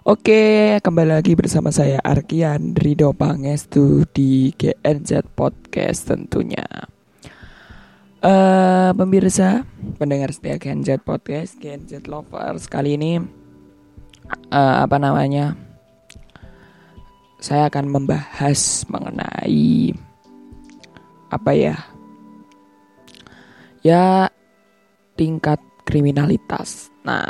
Oke, kembali lagi bersama saya Arkian Rido Pangestu di GNZ Podcast tentunya. Uh, pemirsa, pendengar setia GNZ Podcast, GNZ Lovers kali ini uh, apa namanya? Saya akan membahas mengenai apa ya? Ya tingkat kriminalitas. Nah,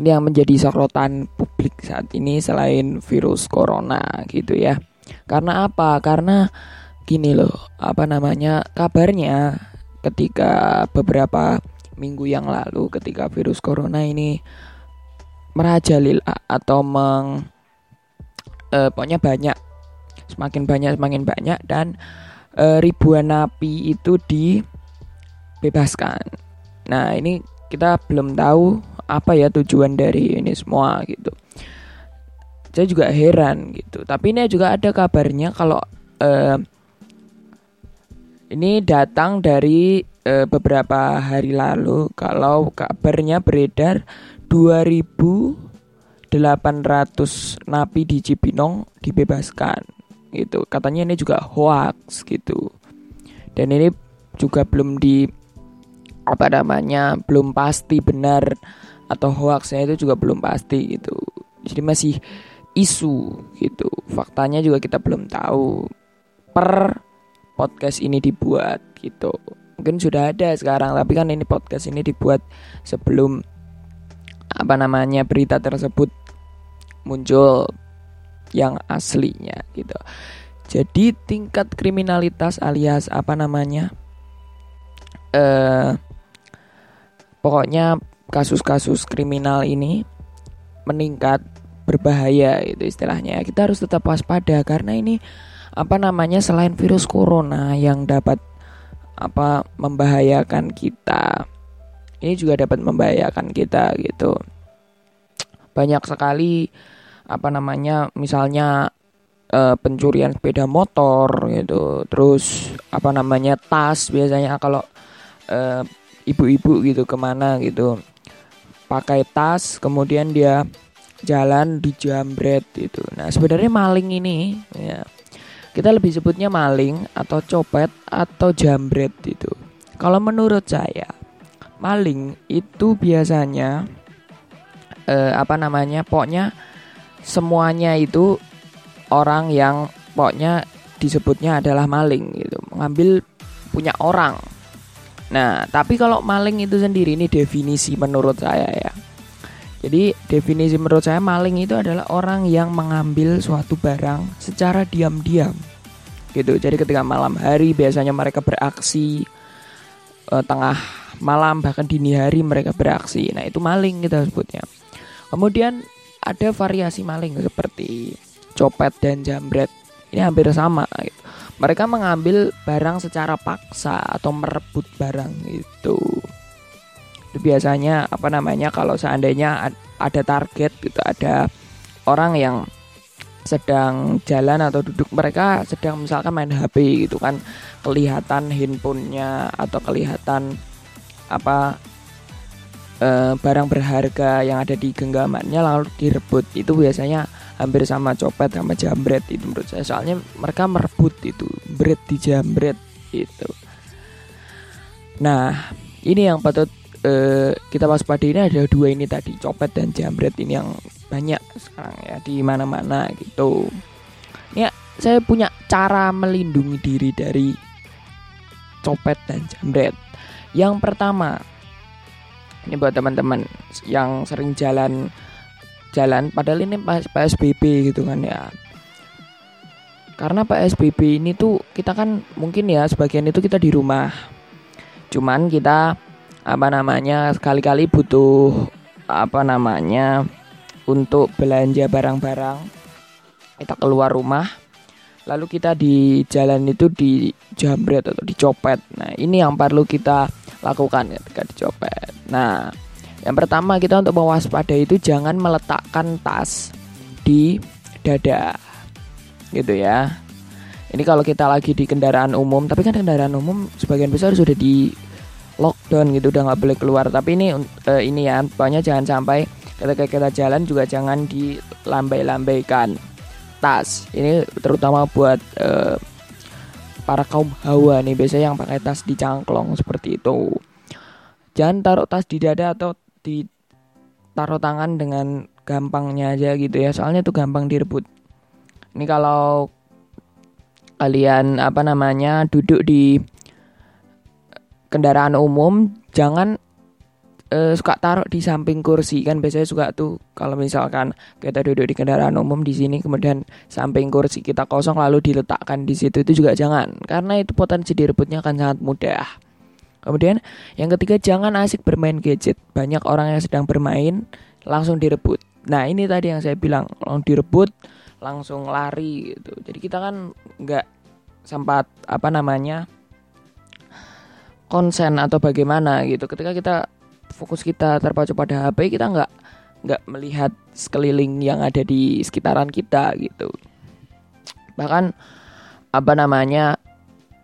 ini yang menjadi sorotan publik saat ini selain virus corona gitu ya. Karena apa? Karena gini loh, apa namanya? Kabarnya ketika beberapa minggu yang lalu ketika virus corona ini merajalela atau meng eh, pokoknya banyak semakin banyak semakin banyak dan eh, ribuan napi itu dibebaskan. Nah, ini kita belum tahu apa ya tujuan dari ini semua gitu. Saya juga heran gitu. Tapi ini juga ada kabarnya kalau uh, ini datang dari uh, beberapa hari lalu. Kalau kabarnya beredar 2800 napi di Cibinong dibebaskan gitu. Katanya ini juga hoax gitu. Dan ini juga belum di apa namanya belum pasti benar atau hoaxnya itu juga belum pasti gitu. Jadi masih isu gitu. Faktanya juga kita belum tahu per podcast ini dibuat gitu. Mungkin sudah ada sekarang tapi kan ini podcast ini dibuat sebelum apa namanya berita tersebut muncul yang aslinya gitu. Jadi tingkat kriminalitas alias apa namanya eh pokoknya kasus-kasus kriminal ini meningkat berbahaya itu istilahnya. Kita harus tetap waspada karena ini apa namanya selain virus corona yang dapat apa membahayakan kita ini juga dapat membahayakan kita gitu. Banyak sekali apa namanya misalnya uh, pencurian sepeda motor gitu. Terus apa namanya tas biasanya kalau uh, ibu-ibu gitu ke mana gitu. Pakai tas kemudian dia jalan di jambret itu nah sebenarnya maling ini ya kita lebih sebutnya maling atau copet atau jambret itu. Kalau menurut saya maling itu biasanya eh, apa namanya pokoknya semuanya itu orang yang pokoknya disebutnya adalah maling gitu. Mengambil punya orang Nah, tapi kalau maling itu sendiri ini definisi menurut saya ya. Jadi definisi menurut saya maling itu adalah orang yang mengambil suatu barang secara diam-diam. Gitu. Jadi ketika malam hari biasanya mereka beraksi eh, tengah malam bahkan dini hari mereka beraksi. Nah, itu maling kita sebutnya. Kemudian ada variasi maling seperti copet dan jambret. Ini hampir sama gitu mereka mengambil barang secara paksa atau merebut barang itu. Itu biasanya apa namanya kalau seandainya ada target gitu, ada orang yang sedang jalan atau duduk mereka sedang misalkan main HP gitu kan kelihatan handphonenya atau kelihatan apa e, barang berharga yang ada di genggamannya lalu direbut itu biasanya hampir sama copet sama jambret itu menurut saya. Soalnya mereka merebut itu bret di jambret itu. Nah ini yang patut uh, kita waspada. Ini ada dua ini tadi copet dan jambret ini yang banyak sekarang ya di mana-mana gitu. Ya saya punya cara melindungi diri dari copet dan jambret. Yang pertama ini buat teman-teman yang sering jalan jalan padahal ini PSBB gitu kan ya. Karena PSBB ini tuh kita kan mungkin ya sebagian itu kita di rumah. Cuman kita apa namanya sekali-kali butuh apa namanya untuk belanja barang-barang. Kita keluar rumah lalu kita di jalan itu di jambret atau dicopet. Nah ini yang perlu kita lakukan ketika dicopet. Nah yang pertama kita untuk mewaspadai itu jangan meletakkan tas di dada. Gitu ya. Ini kalau kita lagi di kendaraan umum, tapi kan kendaraan umum sebagian besar sudah di lockdown gitu udah nggak boleh keluar. Tapi ini uh, ini ya, pokoknya jangan sampai ketika kita jalan juga jangan dilambai-lambaikan tas ini terutama buat uh, para kaum hawa nih biasanya yang pakai tas di cangklong seperti itu jangan taruh tas di dada atau di taruh tangan dengan gampangnya aja gitu ya. Soalnya itu gampang direbut. Ini kalau kalian apa namanya duduk di kendaraan umum jangan uh, suka taruh di samping kursi. Kan biasanya suka tuh kalau misalkan kita duduk di kendaraan umum di sini kemudian samping kursi kita kosong lalu diletakkan di situ itu juga jangan. Karena itu potensi direbutnya akan sangat mudah. Kemudian yang ketiga jangan asik bermain gadget. Banyak orang yang sedang bermain langsung direbut. Nah ini tadi yang saya bilang langsung direbut langsung lari gitu. Jadi kita kan nggak sempat apa namanya konsen atau bagaimana gitu. Ketika kita fokus kita terpacu pada HP kita nggak nggak melihat sekeliling yang ada di sekitaran kita gitu bahkan apa namanya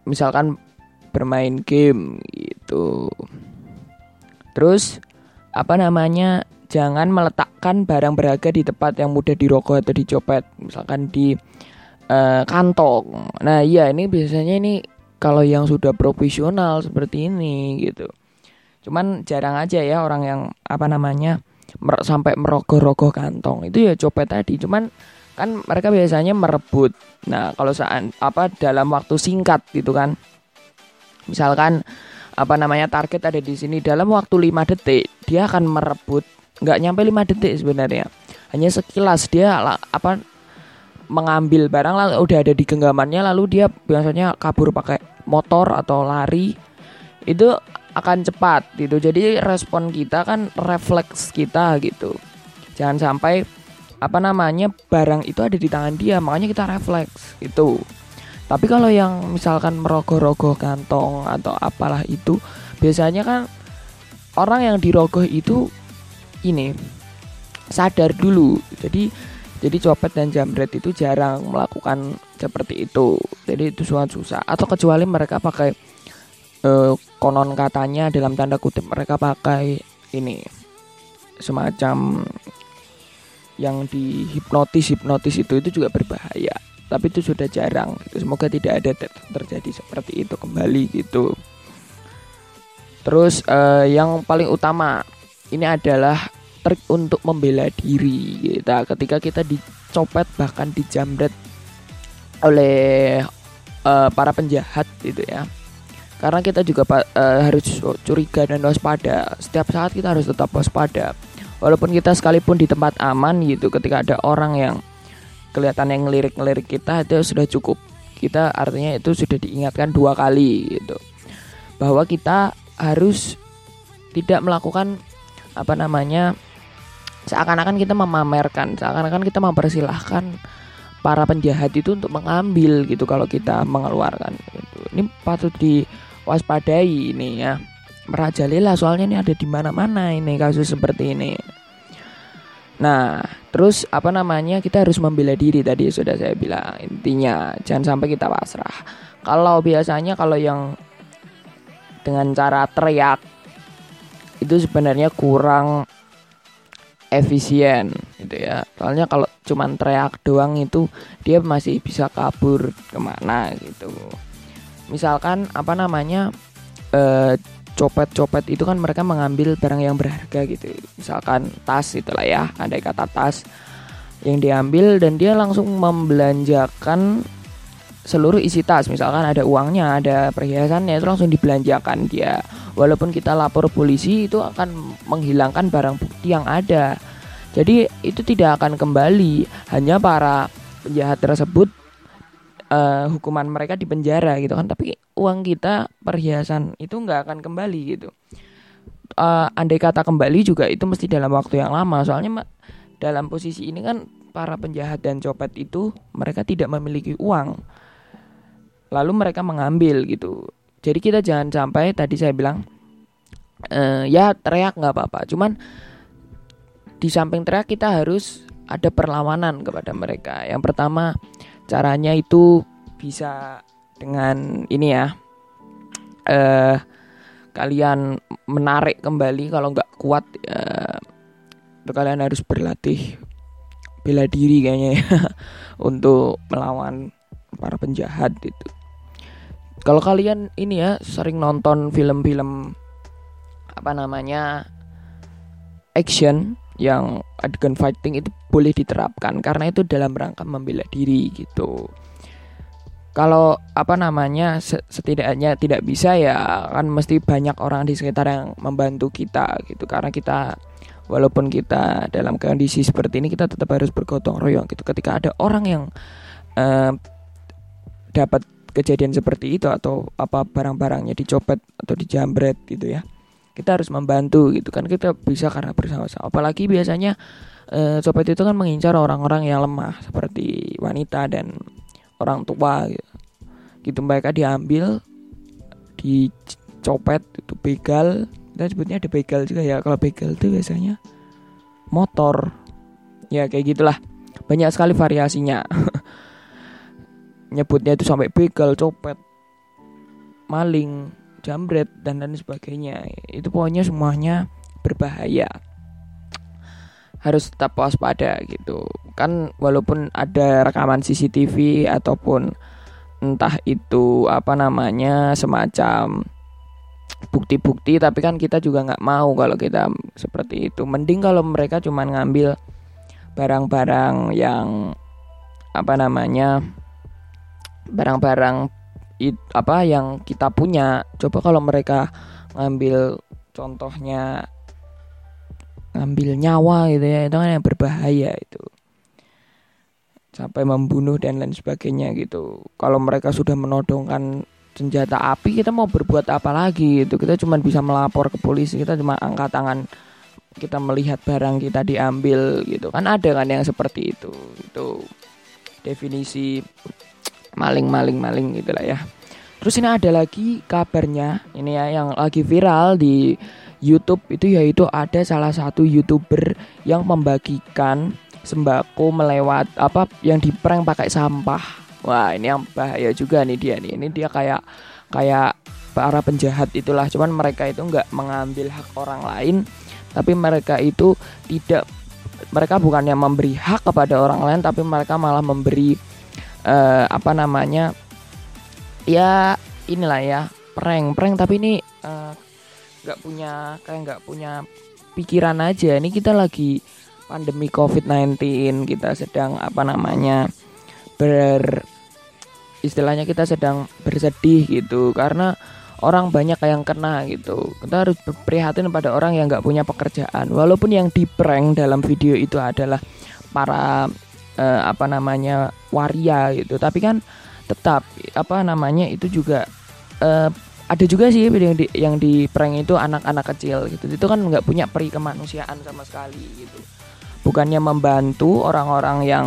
misalkan bermain game gitu terus apa namanya jangan meletakkan barang berharga di tempat yang mudah dirogoh atau dicopet misalkan di uh, kantong nah iya ini biasanya ini kalau yang sudah profesional seperti ini gitu Cuman jarang aja ya orang yang apa namanya mer sampai merogoh-rogoh kantong. Itu ya copet tadi. Cuman kan mereka biasanya merebut. Nah, kalau saat apa dalam waktu singkat gitu kan. Misalkan apa namanya target ada di sini dalam waktu 5 detik dia akan merebut nggak nyampe 5 detik sebenarnya hanya sekilas dia apa mengambil barang lalu udah ada di genggamannya lalu dia biasanya kabur pakai motor atau lari itu akan cepat gitu. Jadi respon kita kan refleks kita gitu. Jangan sampai apa namanya barang itu ada di tangan dia, makanya kita refleks itu. Tapi kalau yang misalkan merogoh-rogoh kantong atau apalah itu, biasanya kan orang yang dirogoh itu ini sadar dulu. Jadi jadi copet dan jambret itu jarang melakukan seperti itu. Jadi itu suatu susah. Atau kecuali mereka pakai uh, konon katanya dalam tanda kutip mereka pakai ini semacam yang di hipnotis hipnotis itu itu juga berbahaya tapi itu sudah jarang gitu. semoga tidak ada ter terjadi seperti itu kembali gitu terus uh, yang paling utama ini adalah trik untuk membela diri kita gitu. ketika kita dicopet bahkan dijamret oleh uh, para penjahat gitu ya karena kita juga uh, harus curiga dan waspada setiap saat kita harus tetap waspada walaupun kita sekalipun di tempat aman gitu ketika ada orang yang kelihatan yang ngelirik-ngelirik kita itu sudah cukup kita artinya itu sudah diingatkan dua kali gitu bahwa kita harus tidak melakukan apa namanya seakan-akan kita memamerkan seakan-akan kita mempersilahkan para penjahat itu untuk mengambil gitu kalau kita mengeluarkan gitu. ini patut di waspadai ini ya merajalela soalnya ini ada di mana-mana ini kasus seperti ini. Nah, terus apa namanya kita harus membela diri tadi sudah saya bilang intinya jangan sampai kita pasrah. Kalau biasanya kalau yang dengan cara teriak itu sebenarnya kurang efisien gitu ya. Soalnya kalau cuman teriak doang itu dia masih bisa kabur ke mana gitu misalkan apa namanya eh, copet-copet itu kan mereka mengambil barang yang berharga gitu. Misalkan tas itulah ya ada kata tas yang diambil dan dia langsung membelanjakan seluruh isi tas. Misalkan ada uangnya ada perhiasannya itu langsung dibelanjakan dia. Walaupun kita lapor polisi itu akan menghilangkan barang bukti yang ada. Jadi itu tidak akan kembali. Hanya para penjahat tersebut uh, hukuman mereka di penjara gitu kan. Tapi uang kita perhiasan itu nggak akan kembali gitu. Uh, andai kata kembali juga itu mesti dalam waktu yang lama. Soalnya dalam posisi ini kan para penjahat dan copet itu mereka tidak memiliki uang. Lalu mereka mengambil gitu. Jadi kita jangan sampai tadi saya bilang uh, ya teriak nggak apa-apa. Cuman di samping teriak kita harus ada perlawanan kepada mereka. Yang pertama caranya itu bisa dengan ini ya eh kalian menarik kembali kalau nggak kuat eh, kalian harus berlatih bela diri kayaknya ya untuk melawan para penjahat itu kalau kalian ini ya sering nonton film-film apa namanya action yang adegan fighting itu boleh diterapkan karena itu dalam rangka membela diri gitu. Kalau apa namanya setidaknya tidak bisa ya kan mesti banyak orang di sekitar yang membantu kita gitu. Karena kita walaupun kita dalam kondisi seperti ini kita tetap harus bergotong royong gitu. Ketika ada orang yang uh, dapat kejadian seperti itu atau apa barang-barangnya dicopet atau dijambret gitu ya kita harus membantu gitu kan. Kita bisa karena bersama-sama. Apalagi biasanya e, copet itu kan mengincar orang-orang yang lemah seperti wanita dan orang tua gitu, gitu mereka diambil dicopet itu begal. Kita sebutnya ada begal juga ya. Kalau begal itu biasanya motor. Ya kayak gitulah. Banyak sekali variasinya. Nyebutnya itu sampai begal copet maling jambret dan lain sebagainya. Itu pokoknya semuanya berbahaya harus tetap waspada gitu. Kan walaupun ada rekaman CCTV ataupun entah itu apa namanya semacam bukti-bukti tapi kan kita juga nggak mau kalau kita seperti itu. Mending kalau mereka cuma ngambil barang-barang yang apa namanya barang-barang apa yang kita punya. Coba kalau mereka ngambil contohnya ngambil nyawa gitu ya. Itu kan yang berbahaya itu. Sampai membunuh dan lain sebagainya gitu. Kalau mereka sudah menodongkan senjata api kita mau berbuat apa lagi gitu. Kita cuma bisa melapor ke polisi kita cuma angkat tangan kita melihat barang kita diambil gitu. Kan ada kan yang seperti itu. Itu definisi maling maling maling gitulah ya. Terus ini ada lagi kabarnya ini ya yang lagi viral di YouTube itu yaitu ada salah satu youtuber yang membagikan sembako melewat apa yang diprank pakai sampah. Wah ini yang bahaya juga nih dia nih. Ini dia kayak kayak para penjahat itulah. Cuman mereka itu nggak mengambil hak orang lain tapi mereka itu tidak mereka bukannya memberi hak kepada orang lain tapi mereka malah memberi uh, apa namanya ya inilah ya prank. Prank tapi ini eh, nggak punya kayak nggak punya pikiran aja. Ini kita lagi pandemi covid-19 kita sedang apa namanya ber istilahnya kita sedang bersedih gitu. Karena orang banyak yang kena gitu. Kita harus prihatin pada orang yang nggak punya pekerjaan. Walaupun yang di prank dalam video itu adalah para uh, apa namanya waria gitu. Tapi kan tetap apa namanya itu juga uh, ada juga sih yang di yang di prank itu anak-anak kecil gitu. Itu kan nggak punya peri kemanusiaan sama sekali gitu. Bukannya membantu orang-orang yang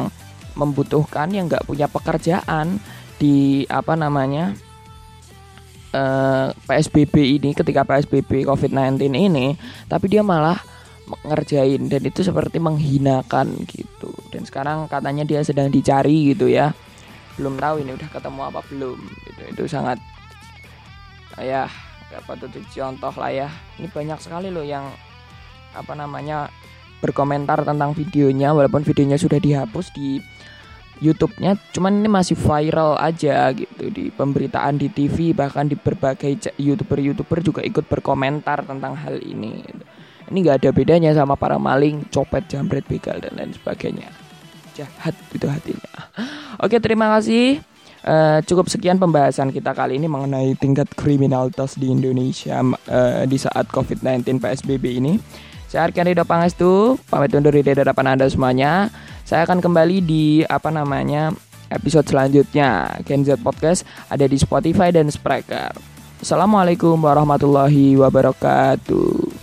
membutuhkan yang nggak punya pekerjaan di apa namanya eh, PSBB ini ketika PSBB COVID-19 ini tapi dia malah ngerjain. Dan itu seperti menghinakan gitu. Dan sekarang katanya dia sedang dicari gitu ya. Belum tahu ini udah ketemu apa belum gitu. Itu sangat ya gak patut contoh lah ya ini banyak sekali loh yang apa namanya berkomentar tentang videonya walaupun videonya sudah dihapus di YouTube-nya cuman ini masih viral aja gitu di pemberitaan di TV bahkan di berbagai youtuber-youtuber juga ikut berkomentar tentang hal ini gitu ini nggak ada bedanya sama para maling, copet, jambret, begal dan lain sebagainya. Jahat itu hatinya. Oke, terima kasih. Uh, cukup sekian pembahasan kita kali ini mengenai tingkat kriminalitas di Indonesia uh, di saat COVID-19 PSBB ini. Saya Arkan Ridho Pangestu, pamit undur diri dari hadapan Anda semuanya. Saya akan kembali di apa namanya episode selanjutnya. Gen Z Podcast ada di Spotify dan Spreaker. Assalamualaikum warahmatullahi wabarakatuh.